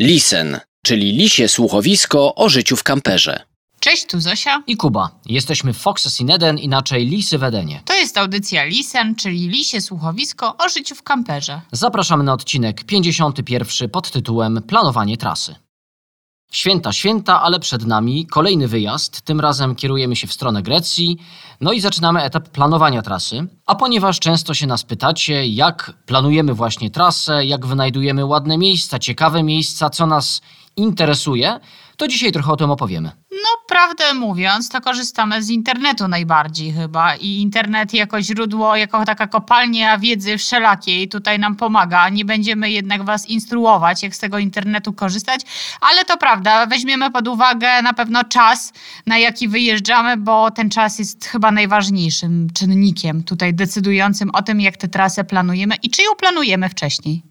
Lisen, czyli lisie słuchowisko o życiu w kamperze. Cześć, tu Zosia. I Kuba. Jesteśmy Foxes in Eden, inaczej Lisy w Edenie. To jest audycja Lisen, czyli lisie słuchowisko o życiu w kamperze. Zapraszamy na odcinek 51 pod tytułem Planowanie trasy. Święta, święta, ale przed nami kolejny wyjazd. Tym razem kierujemy się w stronę Grecji, no i zaczynamy etap planowania trasy. A ponieważ często się nas pytacie, jak planujemy właśnie trasę, jak wynajdujemy ładne miejsca, ciekawe miejsca, co nas interesuje, to dzisiaj trochę o tym opowiemy. No, prawdę mówiąc, to korzystamy z internetu najbardziej chyba i internet jako źródło, jako taka kopalnia wiedzy wszelakiej tutaj nam pomaga. Nie będziemy jednak Was instruować, jak z tego internetu korzystać, ale to prawda, weźmiemy pod uwagę na pewno czas, na jaki wyjeżdżamy, bo ten czas jest chyba najważniejszym czynnikiem tutaj decydującym o tym, jak tę trasę planujemy i czy ją planujemy wcześniej.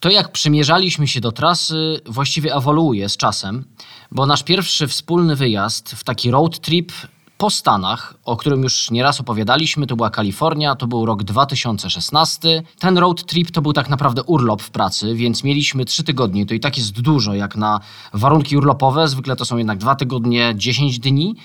To jak przymierzaliśmy się do trasy właściwie ewoluuje z czasem, bo nasz pierwszy wspólny wyjazd w taki road trip po Stanach, o którym już nieraz opowiadaliśmy, to była Kalifornia, to był rok 2016. Ten road trip to był tak naprawdę urlop w pracy, więc mieliśmy trzy tygodnie. To i tak jest dużo jak na warunki urlopowe. Zwykle to są jednak dwa tygodnie, 10 dni.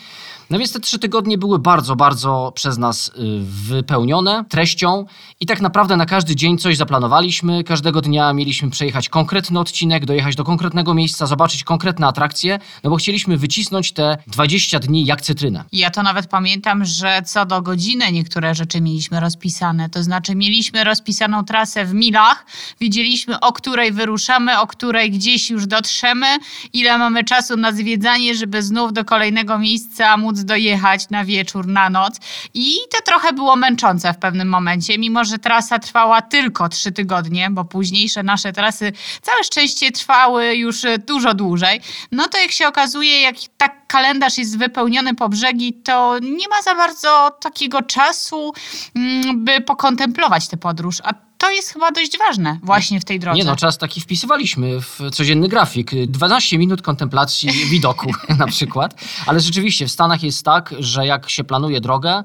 No więc te trzy tygodnie były bardzo, bardzo przez nas y, wypełnione treścią i tak naprawdę na każdy dzień coś zaplanowaliśmy. Każdego dnia mieliśmy przejechać konkretny odcinek, dojechać do konkretnego miejsca, zobaczyć konkretne atrakcje, no bo chcieliśmy wycisnąć te 20 dni jak cytrynę. Ja to nawet pamiętam, że co do godziny niektóre rzeczy mieliśmy rozpisane. To znaczy mieliśmy rozpisaną trasę w milach, wiedzieliśmy o której wyruszamy, o której gdzieś już dotrzemy, ile mamy czasu na zwiedzanie, żeby znów do kolejnego miejsca móc dojechać na wieczór, na noc. I to trochę było męczące w pewnym momencie, mimo że trasa trwała tylko trzy tygodnie, bo późniejsze nasze trasy całe szczęście trwały już e, dużo dłużej. No to jak się okazuje, jak tak kalendarz jest wypełniony po brzegi, to nie ma za bardzo takiego czasu, mm, by pokontemplować tę podróż. A to jest chyba dość ważne właśnie w tej drodze. Nie no, czas taki wpisywaliśmy w codzienny grafik. 12 minut kontemplacji widoku na przykład. Ale rzeczywiście w Stanach jest tak, że jak się planuje drogę,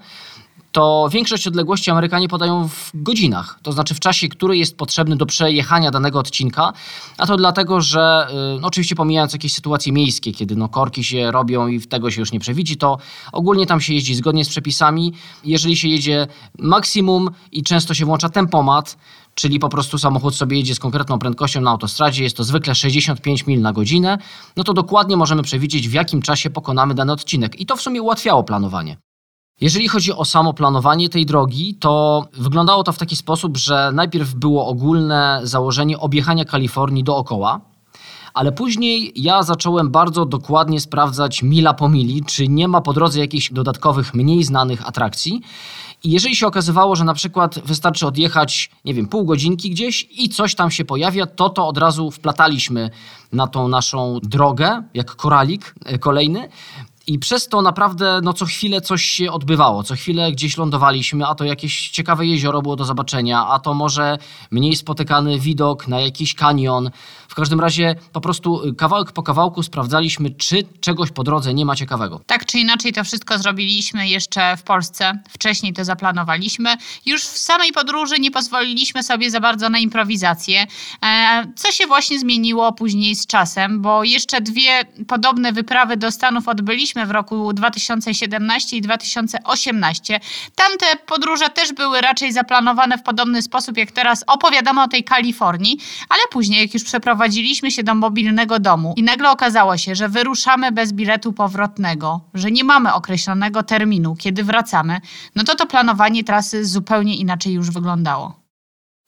to większość odległości Amerykanie podają w godzinach, to znaczy w czasie, który jest potrzebny do przejechania danego odcinka, a to dlatego, że y, no oczywiście pomijając jakieś sytuacje miejskie, kiedy no korki się robią i tego się już nie przewidzi, to ogólnie tam się jeździ zgodnie z przepisami. Jeżeli się jedzie maksimum i często się włącza tempomat, czyli po prostu samochód sobie jedzie z konkretną prędkością na autostradzie, jest to zwykle 65 mil na godzinę, no to dokładnie możemy przewidzieć, w jakim czasie pokonamy dany odcinek. I to w sumie ułatwiało planowanie. Jeżeli chodzi o samo planowanie tej drogi, to wyglądało to w taki sposób, że najpierw było ogólne założenie objechania Kalifornii dookoła, ale później ja zacząłem bardzo dokładnie sprawdzać mila po mili, czy nie ma po drodze jakichś dodatkowych, mniej znanych atrakcji. I jeżeli się okazywało, że na przykład wystarczy odjechać, nie wiem, pół godzinki gdzieś i coś tam się pojawia, to to od razu wplataliśmy na tą naszą drogę, jak koralik e, kolejny. I przez to naprawdę no, co chwilę coś się odbywało. Co chwilę gdzieś lądowaliśmy, a to jakieś ciekawe jezioro było do zobaczenia, a to może mniej spotykany widok na jakiś kanion. W każdym razie po prostu kawałek po kawałku sprawdzaliśmy, czy czegoś po drodze nie ma ciekawego. Tak czy inaczej to wszystko zrobiliśmy jeszcze w Polsce. Wcześniej to zaplanowaliśmy. Już w samej podróży nie pozwoliliśmy sobie za bardzo na improwizację, e, co się właśnie zmieniło później z czasem, bo jeszcze dwie podobne wyprawy do Stanów odbyliśmy w roku 2017 i 2018. Tamte podróże też były raczej zaplanowane w podobny sposób, jak teraz opowiadamy o tej Kalifornii, ale później, jak już przeprowadziliśmy się do mobilnego domu i nagle okazało się, że wyruszamy bez biletu powrotnego, że nie mamy określonego terminu, kiedy wracamy, no to to planowanie trasy zupełnie inaczej już wyglądało.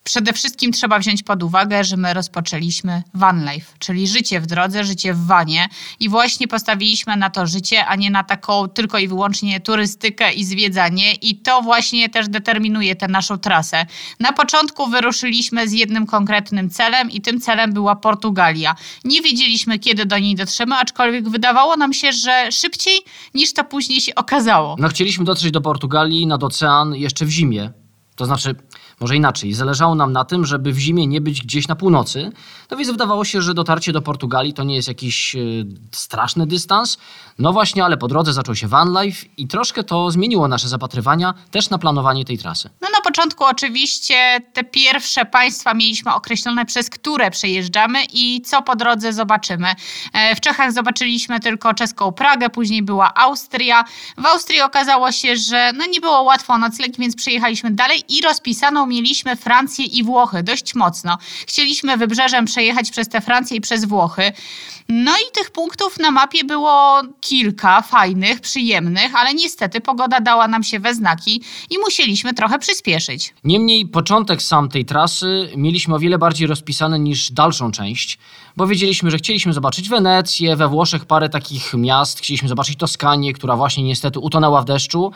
Przede wszystkim trzeba wziąć pod uwagę, że my rozpoczęliśmy van life, czyli życie w drodze, życie w wanie i właśnie postawiliśmy na to życie, a nie na taką tylko i wyłącznie turystykę i zwiedzanie i to właśnie też determinuje tę naszą trasę. Na początku wyruszyliśmy z jednym konkretnym celem i tym celem była Portugalia. Nie wiedzieliśmy kiedy do niej dotrzemy, aczkolwiek wydawało nam się, że szybciej niż to później się okazało. No chcieliśmy dotrzeć do Portugalii nad ocean jeszcze w zimie. To znaczy, Może inaczej, zależało nam na tym, żeby w zimie nie być gdzieś na północy, no więc wydawało się, że dotarcie do Portugalii to nie jest jakiś e, straszny dystans. No właśnie, ale po drodze zaczął się van life i troszkę to zmieniło nasze zapatrywania też na planowanie tej trasy. No na początku oczywiście te pierwsze państwa mieliśmy określone, przez które przejeżdżamy i co po drodze zobaczymy. E, W Czechach zobaczyliśmy tylko czeską Pragę, później była Austria. W Austrii okazało się, że no nie było łatwo o nocleg, więc przejechaliśmy dalej i rozpisaną mieliśmy Francję i Włochy dość mocno. Chcieliśmy wybrzeżem przejechać przez te Francję i przez Włochy. No i tych punktów na mapie było fajnych, przyjemnych, ale niestety pogoda dała nam się we znaki i musieliśmy trochę przyspieszyć. Niemniej początek sam tej trasy mieliśmy o wiele bardziej rozpisany niż dalszą część, bo wiedzieliśmy, że chcieliśmy zobaczyć Wenecję, we Włoszech parę takich miast, chcieliśmy zobaczyć Toskanię, która właśnie niestety utonęła w deszczu,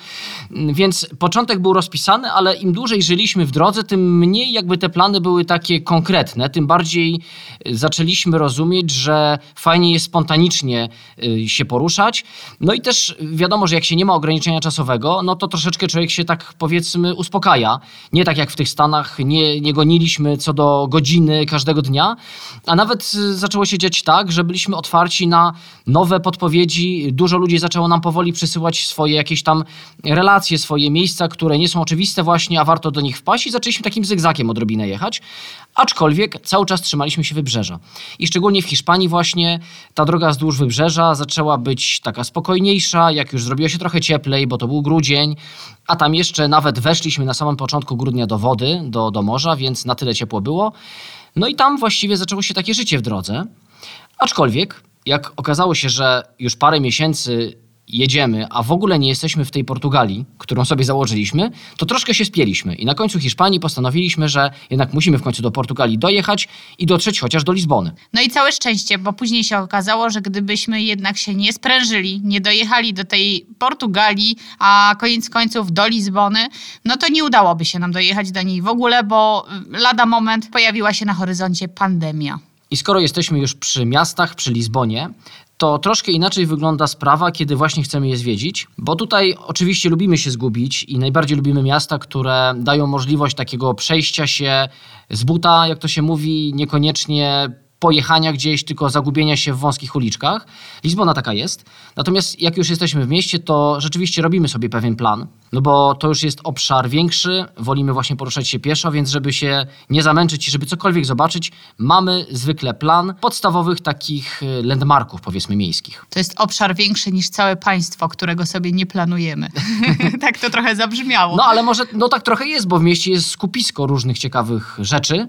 więc początek był rozpisany, ale im dłużej żyliśmy w drodze, tym mniej jakby te plany były takie konkretne, tym bardziej y, zaczęliśmy rozumieć, że fajnie jest spontanicznie y, się poruszać. No i też wiadomo, że jak się nie ma ograniczenia czasowego, no to troszeczkę człowiek się tak powiedzmy uspokaja. Nie tak jak w tych Stanach, nie, nie goniliśmy co do godziny każdego dnia, a nawet y, zaczęło się dziać tak, że byliśmy otwarci na nowe podpowiedzi. Dużo ludzi zaczęło nam powoli przysyłać swoje jakieś tam relacje, swoje miejsca, które nie są oczywiste właśnie, a warto do nich wpaść i zaczęliśmy takim zygzakiem odrobinę jechać. Aczkolwiek cały czas trzymaliśmy się wybrzeża. I szczególnie w Hiszpanii właśnie ta droga wzdłuż wybrzeża zaczęła być taka spokojniejsza, jak już zrobiło się trochę cieplej, bo to był grudzień, a tam jeszcze nawet weszliśmy na samym początku grudnia do wody, do, do morza, więc na tyle ciepło było. No i tam właściwie zaczęło się takie życie w drodze. Aczkolwiek, jak okazało się, że już parę miesięcy jedziemy, a w ogóle nie jesteśmy w tej Portugalii, którą sobie założyliśmy, to troszkę się spieliśmy. I na końcu Hiszpanii postanowiliśmy, że jednak musimy w końcu do Portugalii dojechać i dotrzeć chociaż do Lizbony. No i całe szczęście, bo później się okazało, że gdybyśmy jednak się nie sprężyli, nie dojechali do tej Portugalii, a koniec końców do Lizbony, no to nie udałoby się nam dojechać do niej w ogóle, bo y, lada moment pojawiła się na horyzoncie pandemia. I skoro jesteśmy już przy miastach, przy Lizbonie, to troszkę inaczej wygląda sprawa, kiedy właśnie chcemy je zwiedzić, bo tutaj oczywiście lubimy się zgubić i najbardziej lubimy miasta, które dają możliwość takiego przejścia się z buta, jak to się mówi, niekoniecznie pojechania gdzieś, tylko zagubienia się w wąskich uliczkach. Lizbona taka jest. Natomiast jak już jesteśmy w mieście, to rzeczywiście robimy sobie pewien plan, no bo to już jest obszar większy, wolimy właśnie poruszać się pieszo, więc żeby się nie zamęczyć i żeby cokolwiek zobaczyć, mamy zwykle plan podstawowych takich y, landmarków, powiedzmy miejskich. To jest obszar większy niż całe państwo, którego sobie nie planujemy. tak to trochę zabrzmiało. No ale może, no tak trochę jest, bo w mieście jest skupisko różnych ciekawych rzeczy.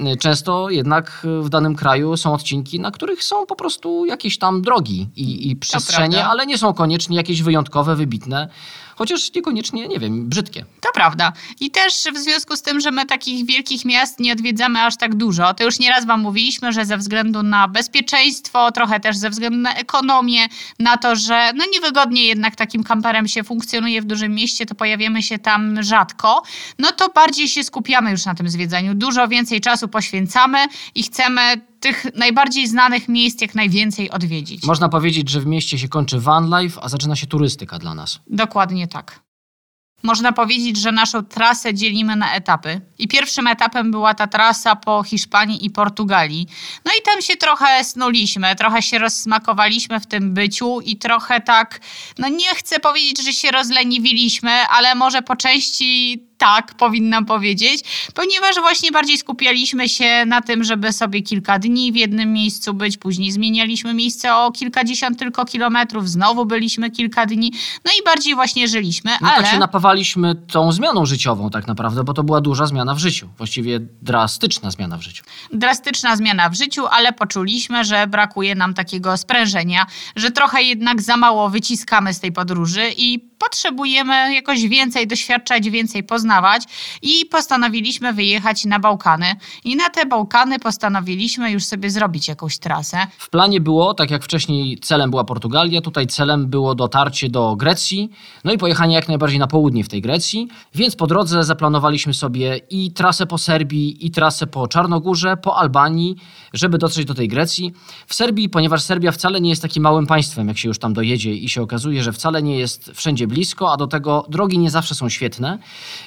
Y, Często jednak y, w danym kraju są odcinki, na których są po prostu jakieś tam drogi i, i przestrzenie, ale nie są koniecznie jakieś wyjątkowe, wybitne, chociaż niekoniecznie, nie wiem, brzydkie. To prawda. I też w związku z tym, że my takich wielkich miast nie odwiedzamy aż tak dużo, to już nieraz Wam mówiliśmy, że ze względu na bezpieczeństwo, trochę też ze względu na ekonomię, na to, że no niewygodnie jednak takim kamperem się funkcjonuje w dużym mieście, to pojawiamy się tam rzadko, no to bardziej się skupiamy już na tym zwiedzaniu. Dużo więcej czasu poświęcamy i chcemy tych najbardziej znanych miejsc jak najwięcej odwiedzić. Można powiedzieć, że w mieście się kończy van life, a zaczyna się turystyka dla nas. Dokładnie tak. Można powiedzieć, że naszą trasę dzielimy na etapy. I pierwszym etapem była ta trasa po Hiszpanii i Portugalii. No i tam się trochę snuliśmy, trochę się rozsmakowaliśmy w tym byciu i trochę tak, no nie chcę powiedzieć, że się rozleniwiliśmy, ale może po części tak powinnam powiedzieć, ponieważ właśnie bardziej skupialiśmy się na tym, żeby sobie kilka dni w jednym miejscu być, później zmienialiśmy miejsce o kilkadziesiąt tylko kilometrów, znowu byliśmy kilka dni, no i bardziej właśnie żyliśmy, No ale... tak się napawaliśmy tą zmianą życiową tak naprawdę, bo to była duża zmiana w życiu. Właściwie drastyczna zmiana w życiu. drastyczna zmiana w życiu, ale poczuliśmy, że brakuje nam takiego sprężenia, że trochę jednak za mało wyciskamy z tej podróży i potrzebujemy jakoś więcej doświadczać, więcej poznawać i postanowiliśmy wyjechać na Bałkany. I na te Bałkany postanowiliśmy już sobie zrobić jakąś trasę. W planie było, tak jak wcześniej celem była Portugalia, tutaj celem było dotarcie do Grecji, no i pojechanie jak najbardziej na południe w tej Grecji, więc po drodze zaplanowaliśmy sobie i trasę po Serbii, i trasę po Czarnogórze, po Albanii, żeby dotrzeć do tej Grecji. W Serbii, ponieważ Serbia wcale nie jest takim małym państwem, jak się już tam dojedzie i się okazuje, że wcale nie jest wszędzie blisko, a do tego drogi nie zawsze są świetne,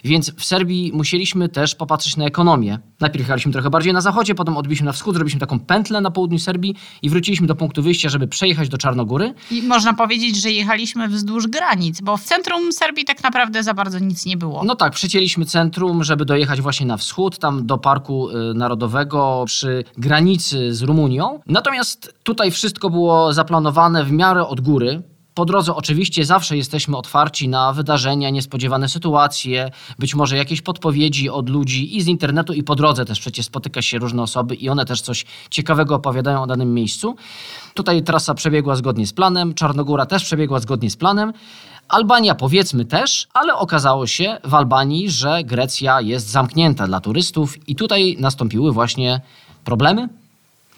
Więc w Serbii musieliśmy też popatrzeć na ekonomię. Najpierw jechaliśmy trochę bardziej na zachodzie, potem odbiliśmy na wschód, zrobiliśmy taką pętlę na południu Serbii i wróciliśmy do punktu wyjścia, żeby przejechać do Czarnogóry. I można powiedzieć, że jechaliśmy wzdłuż granic, bo w centrum Serbii tak naprawdę za bardzo nic nie było. No tak, przecięliśmy centrum, żeby dojechać właśnie na wschód, tam do Parku y, Narodowego przy granicy z Rumunią. Natomiast tutaj wszystko było zaplanowane w miarę od góry. Po drodze oczywiście zawsze jesteśmy otwarci na wydarzenia, niespodziewane sytuacje, być może jakieś podpowiedzi od ludzi i z internetu i po drodze też przecież spotyka się różne osoby i one też coś ciekawego opowiadają o danym miejscu. Tutaj trasa przebiegła zgodnie z planem, Czarnogóra też przebiegła zgodnie z planem. Albania powiedzmy też, ale okazało się w Albanii, że Grecja jest zamknięta dla turystów i tutaj nastąpiły właśnie problemy.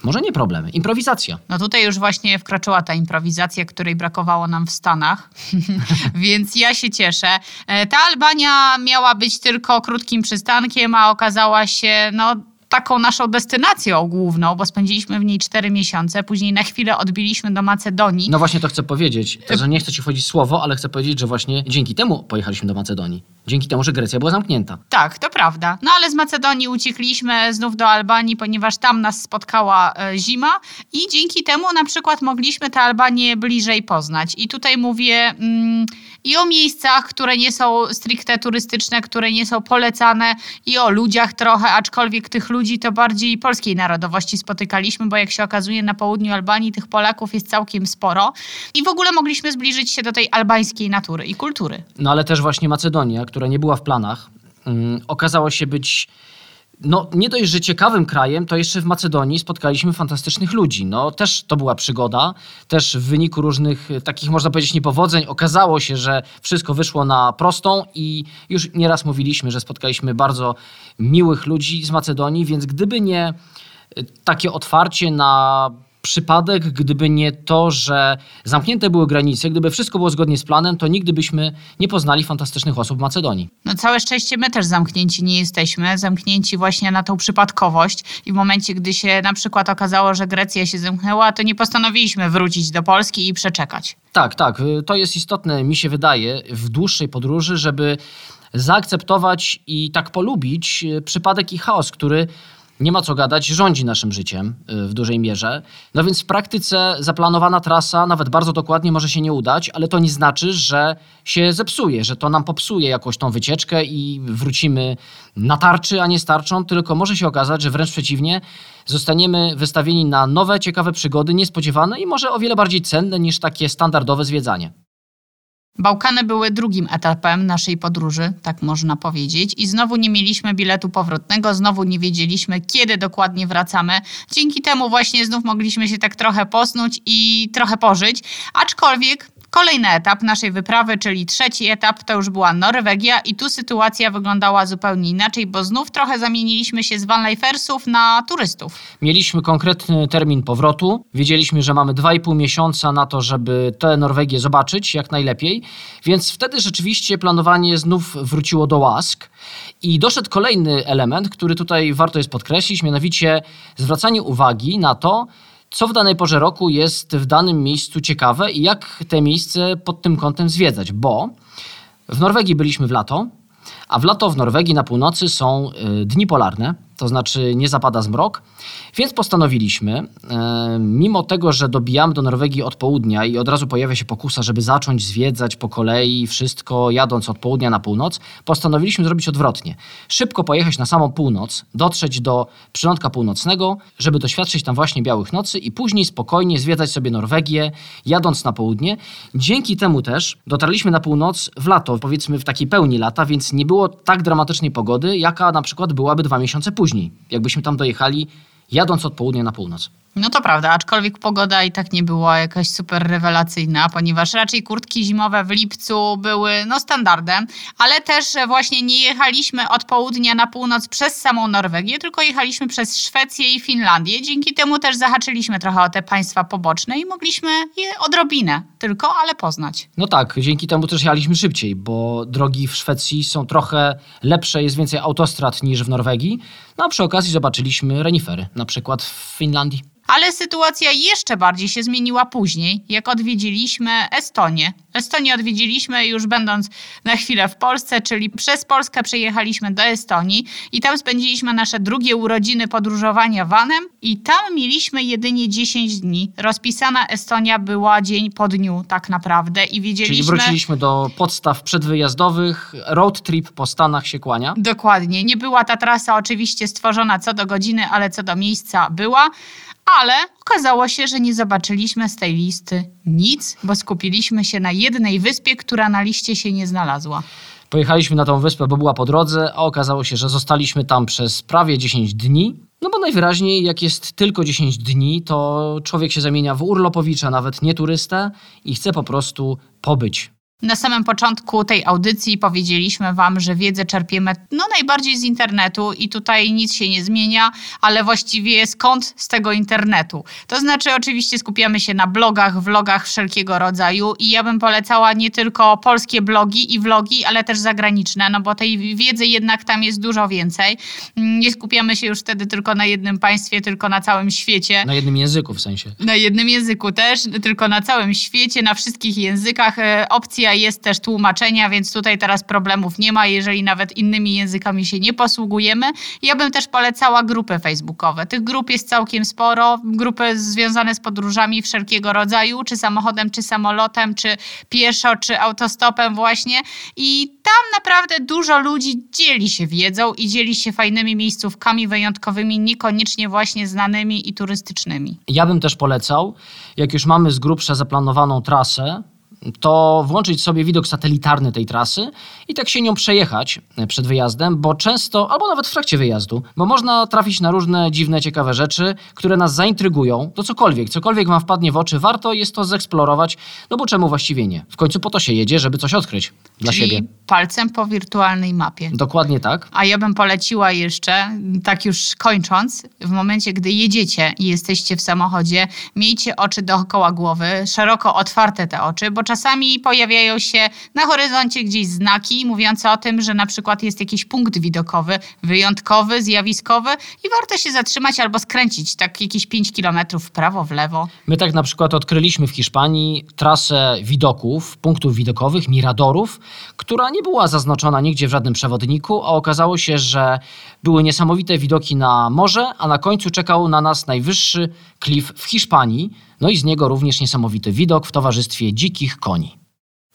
Może nie problemy, improwizacja. No tutaj już właśnie wkroczyła ta improwizacja, której brakowało nam w Stanach, więc ja się cieszę. E, Ta Albania miała być tylko krótkim przystankiem, a okazała się no taką naszą destynacją główną, bo spędziliśmy w niej cztery miesiące, później na chwilę odbiliśmy do Macedonii. No właśnie to chcę powiedzieć, to, że nie chcę ci wchodzić słowo, ale chcę powiedzieć, że właśnie dzięki temu pojechaliśmy do Macedonii. Dzięki temu, że Grecja była zamknięta. Tak, to prawda. No ale z Macedonii uciekliśmy znów do Albanii, ponieważ tam nas spotkała e, zima i dzięki temu na przykład mogliśmy tę Albanię bliżej poznać. I tutaj mówię mm, i o miejscach, które nie są stricte turystyczne, które nie są polecane i o ludziach trochę, aczkolwiek tych ludzi to bardziej polskiej narodowości spotykaliśmy, bo jak się okazuje na południu Albanii tych Polaków jest całkiem sporo i w ogóle mogliśmy zbliżyć się do tej albańskiej natury i kultury. No ale też właśnie Macedonia, która nie była w planach, mm, okazała się być no nie dość, że ciekawym krajem, to jeszcze w Macedonii spotkaliśmy fantastycznych ludzi. No też to była przygoda, też w wyniku różnych e, takich, można powiedzieć, niepowodzeń okazało się, że wszystko wyszło na prostą i już nieraz mówiliśmy, że spotkaliśmy bardzo miłych ludzi z Macedonii, więc gdyby nie e, takie otwarcie na przypadek, gdyby nie to, że zamknięte były granice, gdyby wszystko było zgodnie z planem, to nigdy byśmy nie poznali fantastycznych osób w Macedonii. No całe szczęście my też zamknięci nie jesteśmy, zamknięci właśnie na tą przypadkowość i w momencie, gdy się na przykład okazało, że Grecja się zamknęła, to nie postanowiliśmy wrócić do Polski i przeczekać. Tak, tak. To jest istotne, mi się wydaje, w dłuższej podróży, żeby zaakceptować i tak polubić przypadek i chaos, który nie ma co gadać, rządzi naszym życiem y, w dużej mierze. No więc w praktyce zaplanowana trasa nawet bardzo dokładnie może się nie udać, ale to nie znaczy, że się zepsuje, że to nam popsuje jakoś tą wycieczkę i wrócimy na tarczy, a nie starczą, tylko może się okazać, że wręcz przeciwnie, zostaniemy wystawieni na nowe, ciekawe przygody, niespodziewane i może o wiele bardziej cenne niż takie standardowe zwiedzanie. Bałkany były drugim etapem naszej podróży, tak można powiedzieć, i znowu nie mieliśmy biletu powrotnego, znowu nie wiedzieliśmy, kiedy dokładnie wracamy. Dzięki temu właśnie znów mogliśmy się tak trochę posnuć i trochę pożyć, aczkolwiek kolejny etap naszej wyprawy, czyli trzeci etap, to już była Norwegia i tu sytuacja wyglądała zupełnie inaczej, bo znów trochę zamieniliśmy się z vanlifersów na turystów. Mieliśmy konkretny termin powrotu. Wiedzieliśmy, że mamy 2,5 miesiąca na to, żeby tę Norwegię zobaczyć jak najlepiej, więc wtedy rzeczywiście planowanie znów wróciło do łask. I doszedł kolejny element, który tutaj warto jest podkreślić, mianowicie zwracanie uwagi na to, co w danej porze roku jest w danym miejscu ciekawe i jak te miejsce pod tym kątem zwiedzać, bo w Norwegii byliśmy w lato, a w lato w Norwegii na północy są y, dni polarne, to znaczy nie zapada zmrok, więc postanowiliśmy, e, mimo tego, że dobijamy do Norwegii od południa i od razu pojawia się pokusa, żeby zacząć zwiedzać po kolei wszystko jadąc od południa na północ, postanowiliśmy zrobić odwrotnie. Szybko pojechać na samą północ, dotrzeć do przylądka północnego, żeby doświadczyć tam właśnie białych nocy i później spokojnie zwiedzać sobie Norwegię, jadąc na południe. Dzięki temu też dotarliśmy na północ w lato, powiedzmy w takiej pełni lata, więc nie było tak dramatycznej pogody, jaka na przykład byłaby dwa miesiące później, jakbyśmy tam dojechali jadąc od południa na północ. No to prawda, aczkolwiek pogoda i tak nie była jakaś super rewelacyjna, ponieważ raczej kurtki zimowe w lipcu były no standardem, ale też właśnie nie jechaliśmy od południa na północ przez samą Norwegię, tylko jechaliśmy przez Szwecję i Finlandię. Dzięki temu też zahaczyliśmy trochę o te państwa poboczne i mogliśmy je odrobinę tylko, ale poznać. No tak, dzięki temu też jechaliśmy szybciej, bo drogi w Szwecji są trochę lepsze, jest więcej autostrad niż w Norwegii. No a przy okazji zobaczyliśmy renifery, na przykład w Finlandii. Ale sytuacja jeszcze bardziej się zmieniła później, jak odwiedziliśmy Estonię. Estonię odwiedziliśmy już będąc na chwilę w Polsce, czyli przez Polskę przyjechaliśmy do Estonii i tam spędziliśmy nasze drugie urodziny podróżowania vanem i tam mieliśmy jedynie 10 dni. Rozpisana Estonia była dzień po dniu tak naprawdę i wiedzieliśmy... Czyli wróciliśmy do podstaw przedwyjazdowych, road trip po Stanach się kłania. Dokładnie. Nie była ta trasa oczywiście stworzona co do godziny, ale co do miejsca była. Ale okazało się, że nie zobaczyliśmy z tej listy nic, bo skupiliśmy się na jednej wyspie, która na liście się nie znalazła. Pojechaliśmy na tą wyspę, bo była po drodze, a okazało się, że zostaliśmy tam przez prawie 10 dni. No bo najwyraźniej, jak jest tylko 10 dni, to człowiek się zamienia w urlopowicza, nawet nie turystę i chce po prostu pobyć. Na samym początku tej audycji powiedzieliśmy Wam, że wiedzę czerpiemy no najbardziej z internetu i tutaj nic się nie zmienia, ale właściwie skąd z tego internetu? To znaczy oczywiście skupiamy się na blogach, vlogach wszelkiego rodzaju i ja bym polecała nie tylko polskie blogi i vlogi, ale też zagraniczne, no bo tej wiedzy jednak tam jest dużo więcej. Mm, Nie skupiamy się już wtedy tylko na jednym państwie, tylko na całym świecie. Na jednym języku w sensie. Na jednym języku też, tylko na całym świecie, na wszystkich językach. E, Opcja jest też tłumaczenia, więc tutaj teraz problemów nie ma, jeżeli nawet innymi językami się nie posługujemy. Ja bym też polecała grupy facebookowe. Tych grup jest całkiem sporo. Grupy związane z podróżami wszelkiego rodzaju, czy samochodem, czy samolotem, czy pieszo, czy autostopem właśnie. I tam naprawdę dużo ludzi dzieli się wiedzą i dzieli się fajnymi miejscówkami wyjątkowymi, niekoniecznie właśnie znanymi i turystycznymi. Ja bym też polecał, jak już mamy z grubsza zaplanowaną trasę, to włączyć sobie widok satelitarny tej trasy i tak się nią przejechać e, przed wyjazdem, bo często, albo nawet w trakcie wyjazdu, bo można trafić na różne dziwne, ciekawe rzeczy, które nas zaintrygują, to cokolwiek, cokolwiek wam wpadnie w oczy, warto jest to zeksplorować, no bo czemu właściwie nie? W końcu po to się jedzie, żeby coś odkryć dla Czyli siebie. palcem po wirtualnej mapie. Dokładnie tak. A ja bym poleciła jeszcze, tak już kończąc, w momencie, gdy jedziecie i jesteście w samochodzie, miejcie oczy dookoła głowy, szeroko otwarte te oczy, bo czasami pojawiają się na horyzoncie gdzieś znaki mówiące o tym, że na przykład jest jakiś punkt widokowy, wyjątkowy, zjawiskowy i warto się zatrzymać albo skręcić tak jakieś 5 kilometrów w prawo, w lewo. My tak na przykład odkryliśmy w Hiszpanii trasę widoków, punktów widokowych, miradorów, która nie była zaznaczona nigdzie w żadnym przewodniku, a okazało się, że były niesamowite widoki na morze, a na końcu czekał na nas najwyższy klif w Hiszpanii, no i z niego również niesamowity widok w towarzystwie dzikich koni.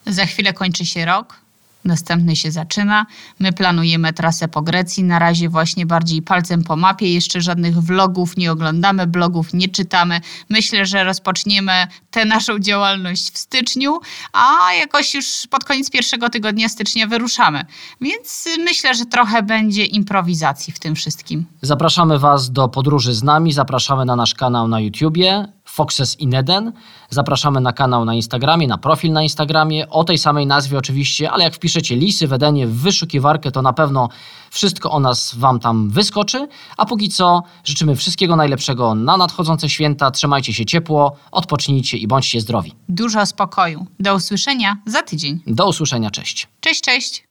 Za chwilę kończy się rok, następny się zaczyna. My planujemy trasę po Grecji. Na razie właśnie bardziej palcem po mapie. Jeszcze żadnych vlogów nie oglądamy, blogów nie czytamy. Myślę, że rozpoczniemy tę naszą działalność w styczniu, a jakoś już pod koniec pierwszego tygodnia stycznia wyruszamy. Więc myślę, że trochę będzie improwizacji w tym wszystkim. Zapraszamy Was do podróży z nami, zapraszamy na nasz kanał na YouTubie Foxes in Eden, zapraszamy na kanał na Instagramie, na profil na Instagramie, o tej samej nazwie oczywiście, ale jak wpiszecie Lisy w Edenie w wyszukiwarkę, to na pewno wszystko o nas Wam tam wyskoczy, a póki co życzymy wszystkiego najlepszego na nadchodzące święta, trzymajcie się ciepło, odpocznijcie i bądźcie zdrowi. Dużo spokoju. Do usłyszenia za tydzień. Do usłyszenia, cześć. Cześć, cześć.